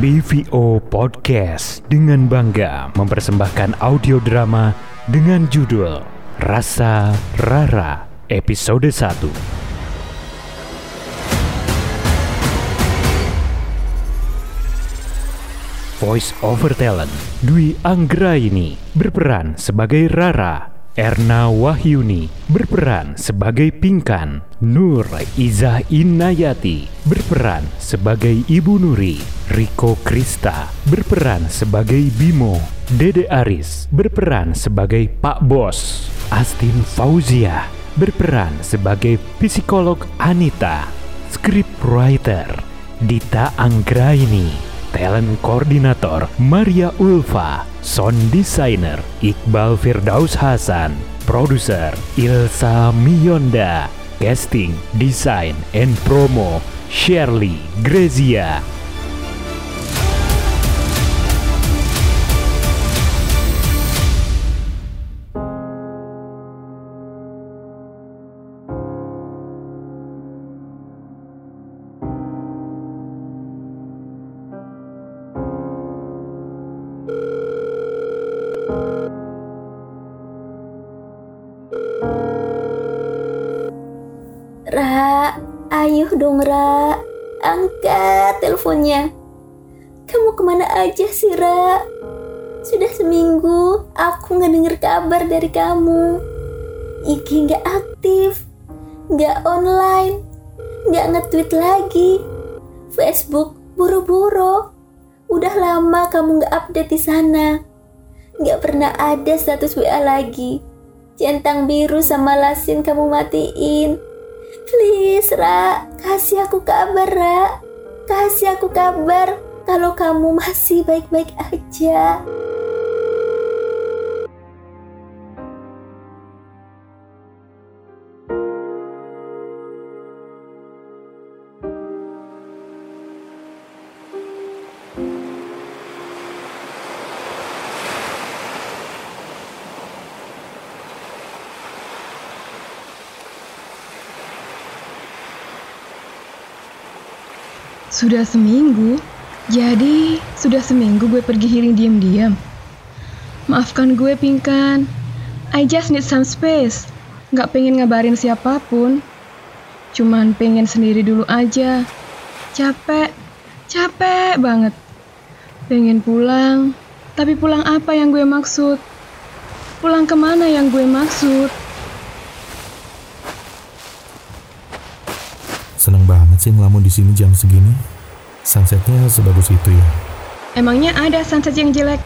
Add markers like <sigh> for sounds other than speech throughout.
BVO Podcast dengan bangga mempersembahkan audio drama dengan judul Rasa Rara episode 1. Voice over talent Dwi Anggraini berperan sebagai Rara Erna Wahyuni berperan sebagai Pingkan Nur Iza Inayati berperan sebagai Ibu Nuri. Riko Krista berperan sebagai Bimo. Dede Aris berperan sebagai Pak Bos. Astin Fauzia berperan sebagai psikolog Anita. Scriptwriter Dita Anggraini. Talent Koordinator Maria Ulfa, Sound Designer Iqbal Firdaus Hasan, Produser Ilsa Miyonda, Casting, Design, and Promo Shirley Grezia. Ayo dong Ra, angkat teleponnya. Kamu ke mana aja sih Ra? Sudah seminggu aku nggak denger kabar dari kamu. IG nggak aktif, nggak online, nggak nge-tweet lagi. Facebook buru-buru. Udah lama kamu nggak update di sana. Nggak pernah ada status WA lagi. Centang biru sama lasin kamu matiin. Please, Ra, kasih aku kabar, Ra. Kasih aku kabar kalau kamu masih baik-baik aja. Sudah seminggu? Jadi, sudah seminggu gue pergi healing diam-diam. Maafkan gue, Pingkan. I just need some space. Gak pengen ngabarin siapa pun. Cuman pengen sendiri dulu aja. Capek. Capek banget. Pengen pulang. Tapi pulang apa yang gue maksud? Pulang ke mana yang gue maksud? Seneng banget sih ngelamun di sini jam segini. Sunsetnya sebagus itu ya. Emangnya ada sunset yang jelek?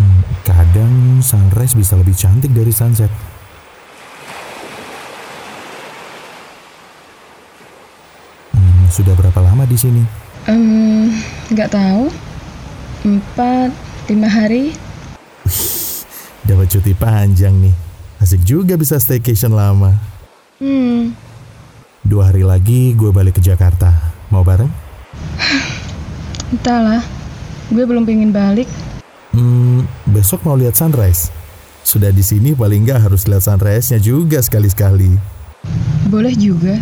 Hmm, kadang sunrise bisa lebih cantik dari sunset. Hmm, sudah berapa lama di sini? Hmm, nggak tahu. Empat, lima hari. <laughs> Dapat cuti panjang nih. Asik juga bisa staycation lama. Hmm, Dua hari lagi gue balik ke Jakarta. Mau bareng? Entahlah. Gue belum pengen balik. Hmm, besok mau lihat sunrise. Sudah di sini paling nggak harus lihat sunrise-nya juga sekali-sekali. Boleh juga.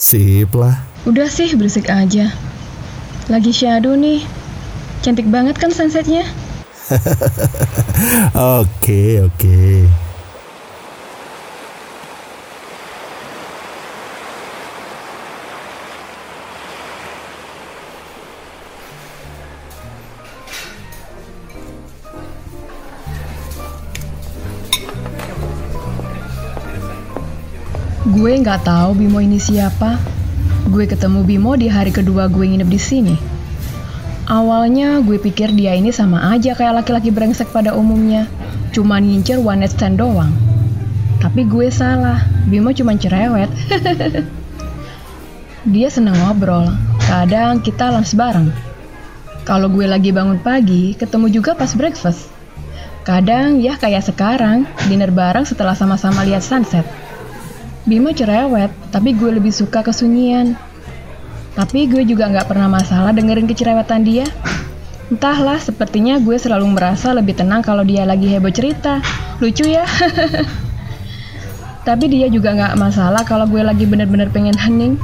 Sip lah. Udah sih berisik aja. Lagi shadow nih. Cantik banget kan sunsetnya? <laughs> Oke, oke. Gue nggak tahu Bimo ini siapa. Gue ketemu Bimo di hari kedua gue nginep di sini. Awalnya gue pikir dia ini sama aja kayak laki-laki brengsek pada umumnya. Cuma ngincer one night stand doang. Tapi gue salah. Bimo cuma cerewet. <laughs> dia seneng ngobrol. Kadang kita lunch bareng. Kalau gue lagi bangun pagi, ketemu juga pas breakfast. Kadang ya kayak sekarang, dinner bareng setelah sama-sama lihat sunset. Bimo cerewet, tapi gue lebih suka kesunyian. Tapi gue juga nggak pernah masalah dengerin kecerewetan dia. Entahlah, sepertinya gue selalu merasa lebih tenang kalau dia lagi heboh cerita. Lucu ya? <laughs> Tapi dia juga nggak masalah kalau gue lagi bener-bener pengen hening.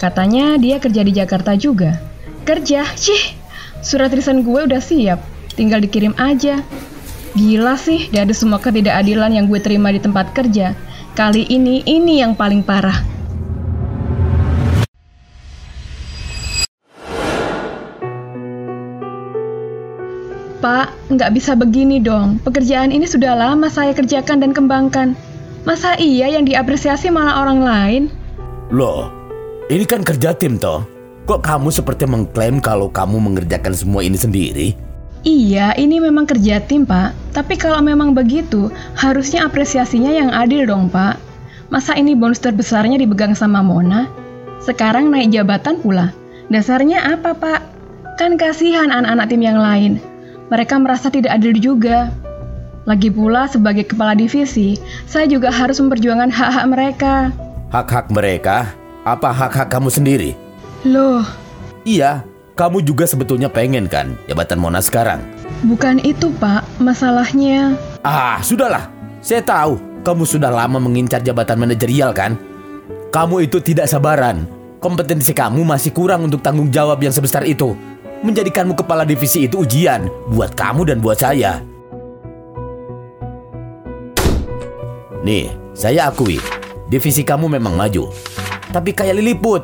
Katanya dia kerja di Jakarta juga. Kerja? Cih, Surat risan gue udah siap, tinggal dikirim aja. Gila sih dari semua ketidakadilan yang gue terima di tempat kerja. Kali ini, ini yang paling parah. Pak, nggak bisa begini dong. Pekerjaan ini sudah lama saya kerjakan dan kembangkan. Masa iya yang diapresiasi malah orang lain? Loh, ini kan kerja tim toh. Kok kamu seperti mengklaim kalau kamu mengerjakan semua ini sendiri? Iya, ini memang kerja tim, Pak. Tapi kalau memang begitu, harusnya apresiasinya yang adil dong, Pak. Masa ini bonus terbesarnya dipegang sama Mona? Sekarang naik jabatan pula. Dasarnya apa, Pak? Kan kasihan anak-anak tim yang lain. Mereka merasa tidak adil juga. Lagi pula sebagai kepala divisi, saya juga harus memperjuangkan hak-hak mereka. Hak-hak mereka? Apa hak-hak kamu sendiri? Loh, Iya, kamu juga sebetulnya pengen kan jabatan Mona sekarang? bukan itu, Pak. Masalahnya, Ah, sudahlah. Saya tahu kamu sudah lama mengincar jabatan manajerial kan? Kamu itu tidak sabaran. Kompetensi kamu masih kurang untuk tanggung jawab yang sebesar itu. Menjadikanmu kepala divisi itu ujian buat kamu dan buat saya. Nih, saya akui, divisi kamu memang maju. Tapi kayak liliput.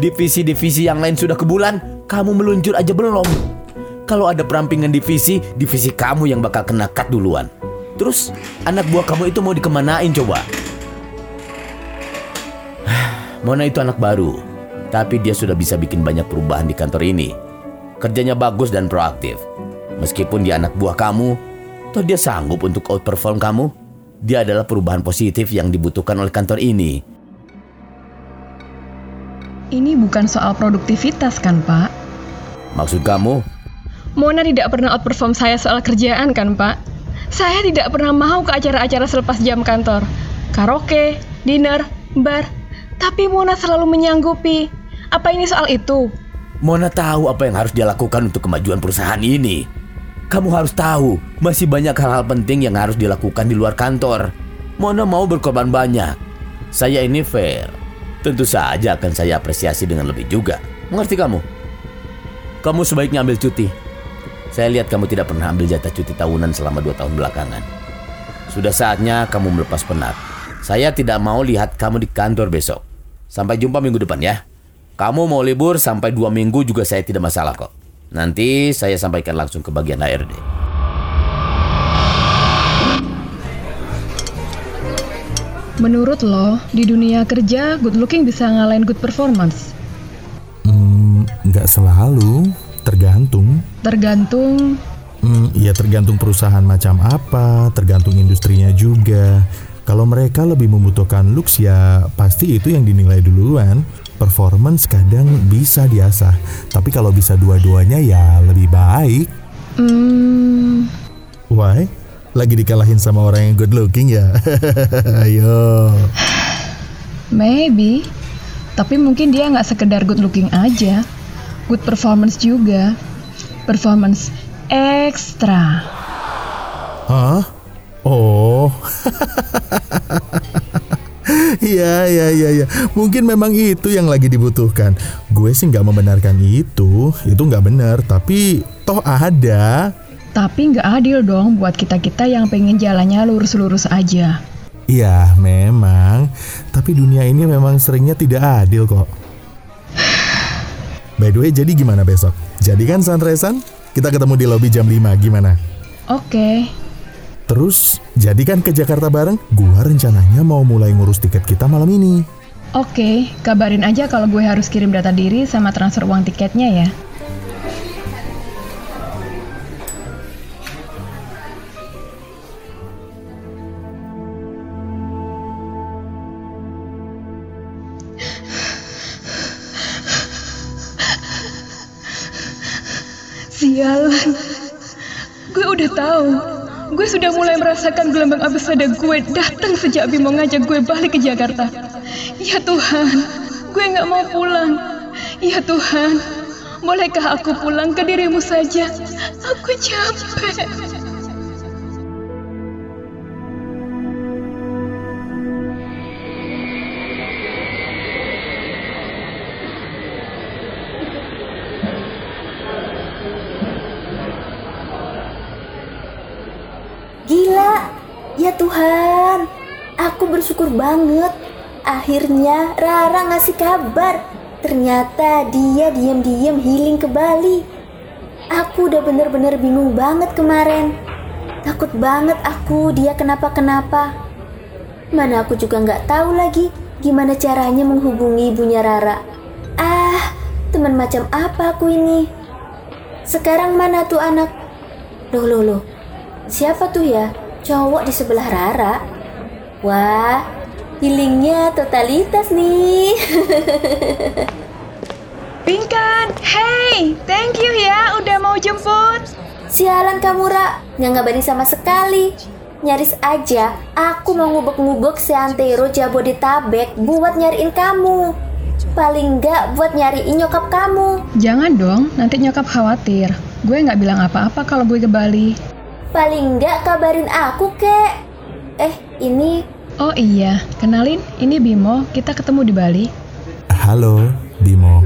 Divisi-divisi yang lain sudah ke bulan, kamu meluncur aja belum. Kalau ada perampingan divisi, divisi kamu yang bakal kena cut duluan. Terus, anak buah kamu itu mau dikemanain coba? <sighs> Mona itu anak baru, tapi dia sudah bisa bikin banyak perubahan di kantor ini. Kerjanya bagus dan proaktif. Meskipun dia anak buah kamu, toh dia sanggup untuk outperform kamu. Dia adalah perubahan positif yang dibutuhkan oleh kantor ini. ini bukan soal produktivitas kan, Pak? Maksud kamu? Mona tidak pernah outperform saya soal kerjaan kan, Pak? Saya tidak pernah mau ke acara-acara selepas jam kantor. Karaoke, dinner, bar. Tapi Mona selalu menyanggupi. Apa ini soal itu? Mona tahu apa yang harus dia lakukan untuk kemajuan perusahaan ini. Kamu harus tahu, masih banyak hal-hal penting yang harus dilakukan di luar kantor. Mona mau berkorban banyak. Saya ini fair. Tentu saja akan saya apresiasi dengan lebih juga. Mengerti kamu? Kamu sebaiknya ambil cuti. Saya lihat kamu tidak pernah ambil jatah cuti tahunan selama dua tahun belakangan. Sudah saatnya kamu melepas penat. Saya tidak mau lihat kamu di kantor besok. Sampai jumpa minggu depan ya. Kamu mau libur sampai dua minggu juga saya tidak masalah kok. Nanti saya sampaikan langsung ke bagian HRD. Menurut lo, di dunia kerja, good looking bisa ngalahin good performance? Nggak selalu, tergantung. Tergantung Hmm, ya tergantung perusahaan macam apa, tergantung industrinya juga. Kalau mereka lebih membutuhkan looks ya pasti itu yang dinilai duluan. Performance kadang bisa diasah, tapi kalau bisa dua-duanya ya lebih baik. Hmm, Why? Lagi dikalahin sama orang yang good looking ya? <laughs> Ayo. maybe. Tapi mungkin dia nggak sekedar good looking aja. Good performance juga. Performance ekstra. Hah? Oh. <laughs> Iya, iya, iya, iya. Mungkin memang itu yang lagi dibutuhkan. Gue sih nggak membenarkan itu. Itu nggak benar. Tapi toh ada. Tapi nggak adil dong buat kita-kita yang pengen jalannya lurus-lurus aja. Iya, memang. Tapi dunia ini memang seringnya tidak adil kok. By the way, jadi gimana besok? Jadi kan sunrise-an? Kita ketemu di lobby jam 5, gimana? Oke, Terus, jadi kan ke Jakarta bareng? Gua rencananya mau mulai ngurus tiket kita malam ini. oke. Kabarin aja kalau gue harus kirim data diri sama transfer uang tiketnya ya. Sialan. Gue udah tahu. Gue sudah mulai merasakan gelombang abisada gue datang sejak Bimo ngajak gue balik ke Jakarta. Ya Tuhan, gue nggak mau pulang. Ya Tuhan, bolehkah aku pulang ke dirimu saja? Aku capek. Bersyukur banget. Akhirnya Rara ngasih kabar. Ternyata dia diam-diam healing ke Bali. Aku udah bener-bener bingung banget kemarin. Takut banget aku dia kenapa-kenapa. Mana aku juga nggak tahu lagi gimana caranya menghubungi ibunya Rara. Ah, teman macam apa aku ini? Sekarang mana tuh anak? Loh, loh, loh. Siapa tuh ya? Cowok di sebelah Rara. Wah, healingnya totalitas nih. <laughs> Pinkan, hey, thank you ya udah mau jemput. Sialan kamu, Ra. Nggak ngabarin sama sekali. Nyaris aja, aku mau ngubek-ngubek seantero Jabodetabek buat nyariin kamu. Paling nggak buat nyariin nyokap kamu. Jangan dong, nanti nyokap khawatir. Gue nggak bilang apa-apa kalau gue ke Bali. Paling nggak kabarin aku, kek. Eh, ini Oh iya, kenalin, ini Bimo, kita ketemu di Bali. Halo, Bimo.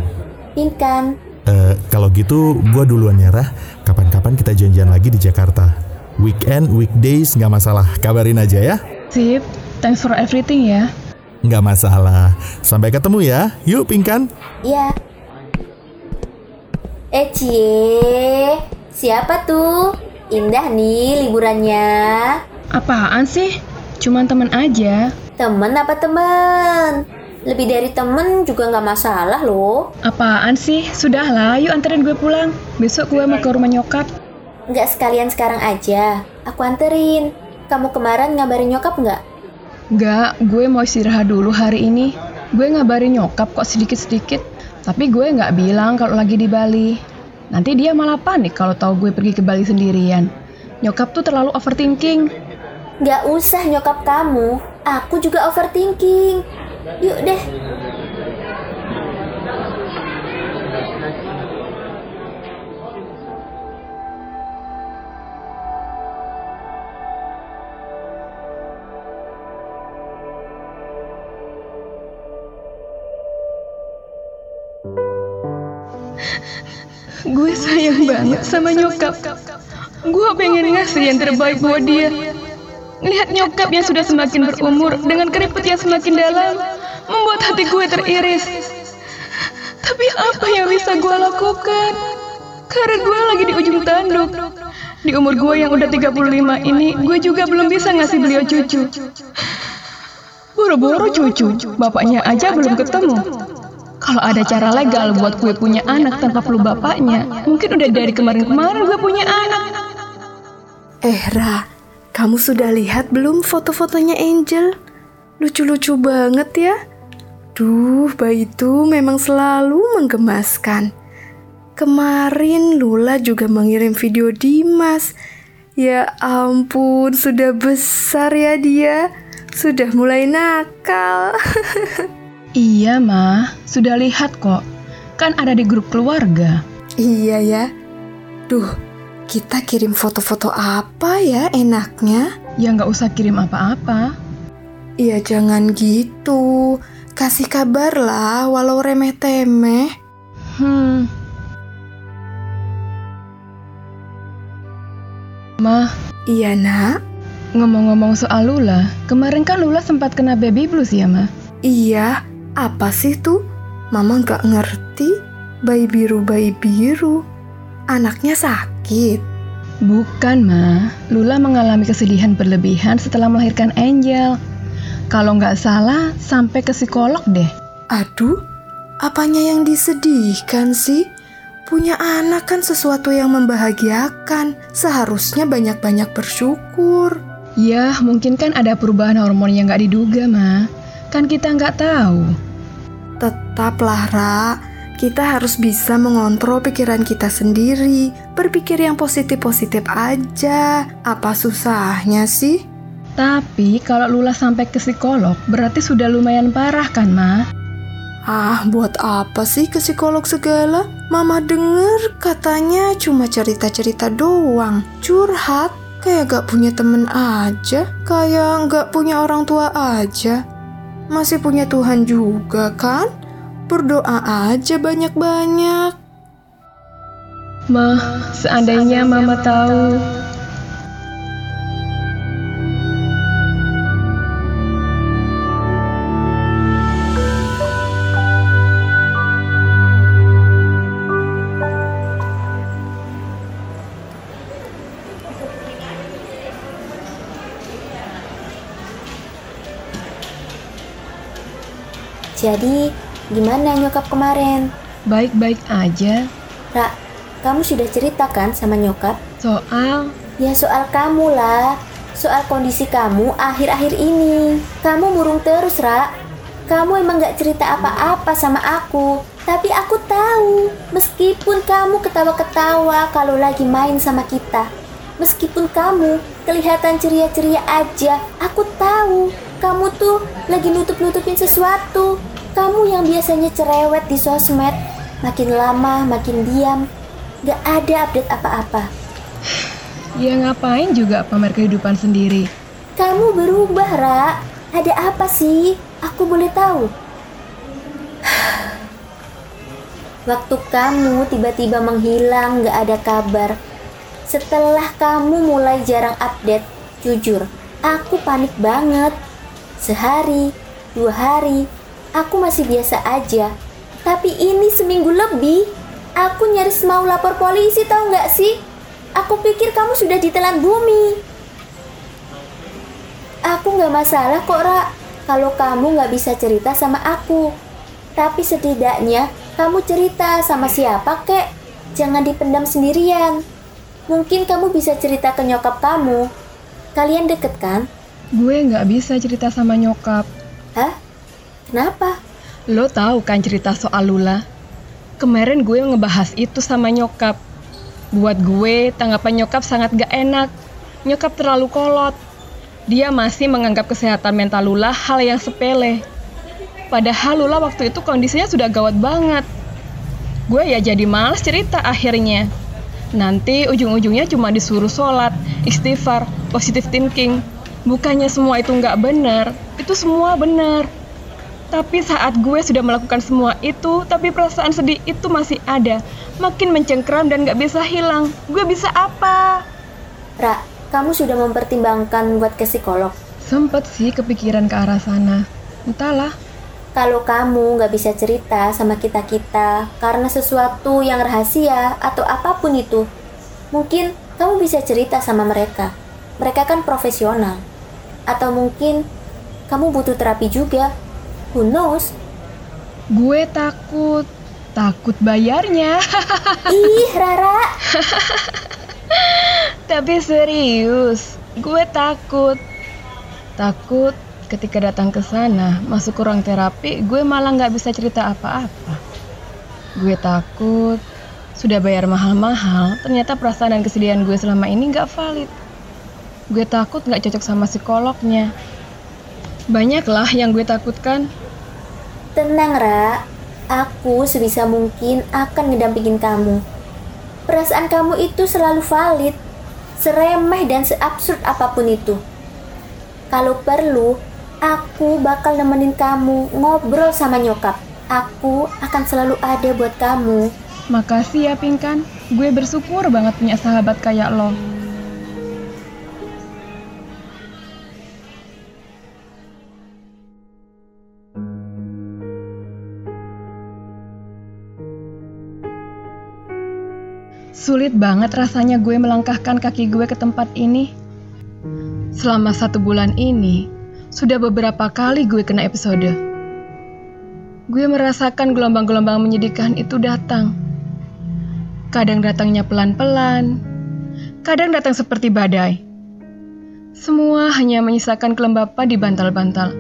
Pinkan. Eh, kalau gitu, gua duluan ya, Rah. Kapan-kapan kita janjian lagi di Jakarta. Weekend, weekdays, nggak masalah. Kabarin aja ya. Sip, thanks for everything ya. Nggak masalah. Sampai ketemu ya. Yuk, Pingkan. Ya. Eh, Cie. Siapa tuh? Indah nih liburannya. Apaan sih? Cuman temen aja. Temen apa temen? Lebih dari temen juga nggak masalah loh. Apaan sih? Sudahlah, yuk anterin gue pulang. Besok gue mau ke rumah nyokap. Nggak sekalian sekarang aja. Aku anterin. Kamu kemarin ngabarin nyokap nggak? Nggak, gue mau istirahat dulu hari ini. Gue ngabarin nyokap kok sedikit-sedikit. Tapi gue nggak bilang kalau lagi di Bali. Nanti dia malah panik kalau tahu gue pergi ke Bali sendirian. Nyokap tuh terlalu overthinking. Nggak usah nyokap kamu. Aku juga overthinking. Yuk deh. Gue sayang banget sama nyokap. Gue pengen ngasih yang terbaik buat dia. Lihat nyokap yang sudah semakin berumur dengan keriput yang semakin dalam membuat hati gue teriris. Tapi apa yang bisa gue lakukan? Karena gue lagi di ujung tanduk. Di umur gue yang udah 35 ini, gue juga belum bisa ngasih beliau cucu. Boro-boro cucu, bapaknya aja belum ketemu. Kalau ada cara legal buat gue punya anak tanpa perlu bapaknya, mungkin udah dari kemarin-kemarin gue punya anak. Eh Ra, kamu sudah lihat belum foto-fotonya Angel? Lucu-lucu banget ya. Duh, bayi itu memang selalu menggemaskan. Kemarin Lula juga mengirim video Dimas. Ya ampun, sudah besar ya dia. Sudah mulai nakal. <laughs> Iya, mah, sudah lihat kok. Kan ada di grup keluarga. iya ya. Duh, kita kirim foto-foto apa ya enaknya? Ya nggak usah kirim apa-apa. Ya jangan gitu. Kasih kabar lah walau remeh-temeh. Hmm. Mah, Iya nak? ngomong-ngomong soal Lula, kemarin kan Lula sempat kena baby blues ya, mah? Iya, apa sih tuh? Mama nggak ngerti. Bayi biru, bayi biru. Anaknya sakit. Bukan, mah. Lula mengalami kesedihan berlebihan setelah melahirkan Angel. Kalau nggak salah, sampai ke psikolog deh. Aduh, apanya yang disedihkan sih? Punya anak kan sesuatu yang membahagiakan. Seharusnya banyak-banyak bersyukur. Ya, mungkin kan ada perubahan hormon yang nggak diduga, mah. Kan kita nggak tahu. Tetaplah, Ra. Kita harus bisa mengontrol pikiran kita sendiri. Berpikir yang positif-positif aja. Apa susahnya sih? Tapi kalau Lula sampai ke psikolog, berarti sudah lumayan parah kan, mah? Ah, buat apa sih ke psikolog segala? Mama denger katanya cuma cerita-cerita doang. Curhat, kayak gak punya temen aja. Kayak gak punya orang tua aja. Masih punya Tuhan juga kan? berdoa aja banyak-banyak. Ma, seandainya Mama tahu. Jadi, gimana nyokap kemarin? Baik-baik aja. Ra, kamu sudah cerita kan sama nyokap? Soal Ya soal kamu lah. Soal kondisi kamu akhir-akhir ini. Kamu murung terus, Ra. Kamu emang gak cerita apa-apa sama aku. Tapi aku tahu, meskipun kamu ketawa-ketawa kalau lagi main sama kita. Meskipun kamu kelihatan ceria-ceria aja, aku tahu kamu tuh lagi nutup-nutupin sesuatu. Kamu yang biasanya cerewet di sosmed, makin lama makin diam, gak ada update apa-apa. ya ngapain juga pamer kehidupan sendiri. Kamu berubah, Ra. Ada apa sih? Aku boleh tahu. <sighs> Waktu kamu tiba-tiba menghilang, gak ada kabar. Setelah kamu mulai jarang update, jujur, aku panik banget. Sehari, dua hari, aku masih biasa aja. Tapi ini seminggu lebih, aku nyaris mau lapor polisi tau gak sih? Aku pikir kamu sudah ditelan bumi. Aku nggak masalah kok, Ra. Kalau kamu nggak bisa cerita sama aku. Tapi setidaknya kamu cerita sama siapa, kek. Jangan dipendam sendirian. Mungkin kamu bisa cerita ke nyokap kamu. Kalian deket kan? Gue nggak bisa cerita sama nyokap. Kenapa? Lo tahu kan cerita soal Lula? Kemarin gue ngebahas itu sama nyokap. Buat gue, tanggapan nyokap sangat gak enak. Nyokap terlalu kolot. Dia masih menganggap kesehatan mental Lula hal yang sepele. Padahal Lula waktu itu kondisinya sudah gawat banget. Gue ya jadi males cerita akhirnya. Nanti ujung-ujungnya cuma disuruh sholat, istighfar, positive thinking. Bukannya semua itu nggak benar, itu semua benar. Tapi saat gue sudah melakukan semua itu, tapi perasaan sedih itu masih ada. Makin mencengkram dan gak bisa hilang. Gue bisa apa? Ra, kamu sudah mempertimbangkan buat ke psikolog. Sempet sih kepikiran ke arah sana. Entahlah. Kalau kamu nggak bisa cerita sama kita-kita karena sesuatu yang rahasia atau apa pun itu, mungkin kamu bisa cerita sama mereka. Mereka kan profesional. Atau mungkin kamu butuh terapi juga. Who knows? Gue takut. Takut bayarnya. <laughs> Ih, Rara. <laughs> Tapi serius, gue takut. Takut ketika datang ke sana, masuk ke ruang terapi, gue malah nggak bisa cerita apa-apa. Gue takut sudah bayar mahal-mahal, ternyata perasaan dan kesedihan gue selama ini nggak valid. Gue takut nggak cocok sama psikolognya. Banyaklah yang gue takutkan. Tenang, Ra. Aku sebisa mungkin akan ngedampingin kamu. Perasaan kamu itu selalu valid, seremeh dan seabsurd apa pun itu. Kalau perlu, aku bakal nemenin kamu ngobrol sama nyokap. Aku akan selalu ada buat kamu. Makasih ya Pinkan, gue bersyukur banget punya sahabat kayak lo. Sulit banget rasanya gue melangkahkan kaki gue ke tempat ini. Selama satu bulan ini, sudah beberapa kali gue kena episode. Gue merasakan gelombang-gelombang menyedihkan itu datang. Kadang datangnya pelan-pelan, kadang datang seperti badai. Semua hanya menyisakan kelembapan di bantal-bantal.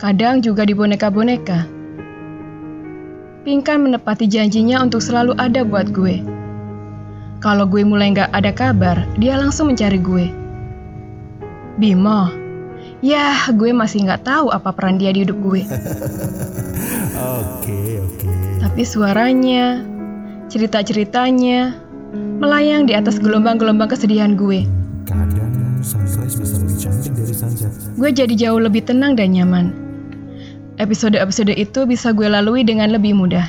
Kadang juga di boneka-boneka. Pinkan menepati janjinya untuk selalu ada buat gue. Kalau gue mulai nggak ada kabar, dia langsung mencari gue. Bimo, ya gue masih nggak tahu apa peran dia di hidup gue. <laughs> Oke, oke. Tapi suaranya, cerita-ceritanya, melayang di atas gelombang-gelombang kesedihan gue. Kadang sunrise bisa lebih cantik dari sunset. Gue jadi jauh lebih tenang dan nyaman. Episode-episode itu bisa gue lalui dengan lebih mudah.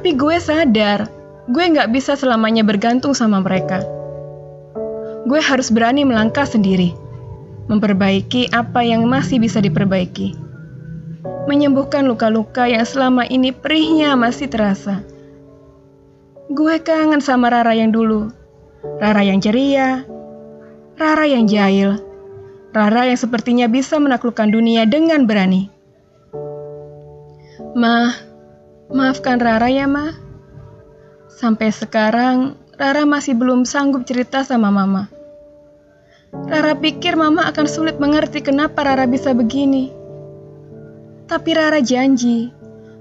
Tapi gue sadar, gue nggak bisa selamanya bergantung sama mereka. Gue harus berani melangkah sendiri, memperbaiki apa yang masih bisa diperbaiki, menyembuhkan luka-luka yang selama ini perihnya masih terasa. Gue kangen sama Rara yang dulu, Rara yang ceria, Rara yang jahil, Rara yang sepertinya bisa menaklukkan dunia dengan berani. Ma, maafkan Rara ya, Ma. Sampai sekarang, Rara masih belum sanggup cerita sama Mama. Rara pikir Mama akan sulit mengerti kenapa Rara bisa begini. Tapi Rara janji,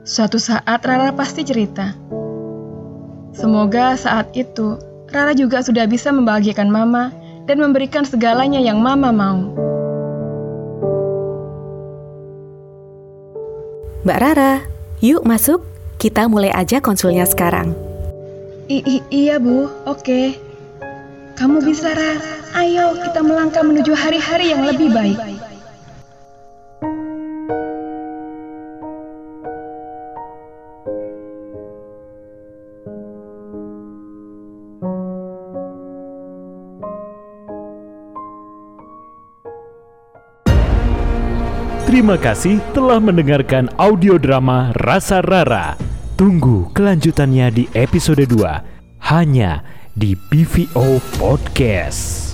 suatu saat Rara pasti cerita. Semoga saat itu Rara juga sudah bisa membahagiakan Mama dan memberikan segalanya yang Mama mau. Mbak Rara, yuk masuk. Kita mulai aja konsulnya sekarang. I i iya Bu, oke. Kamu bisa Rara. Ayo kita melangkah menuju hari-hari yang lebih baik. Terima kasih telah mendengarkan audio drama Rasa Rara. Tunggu kelanjutannya di episode 2 hanya di PVO Podcast.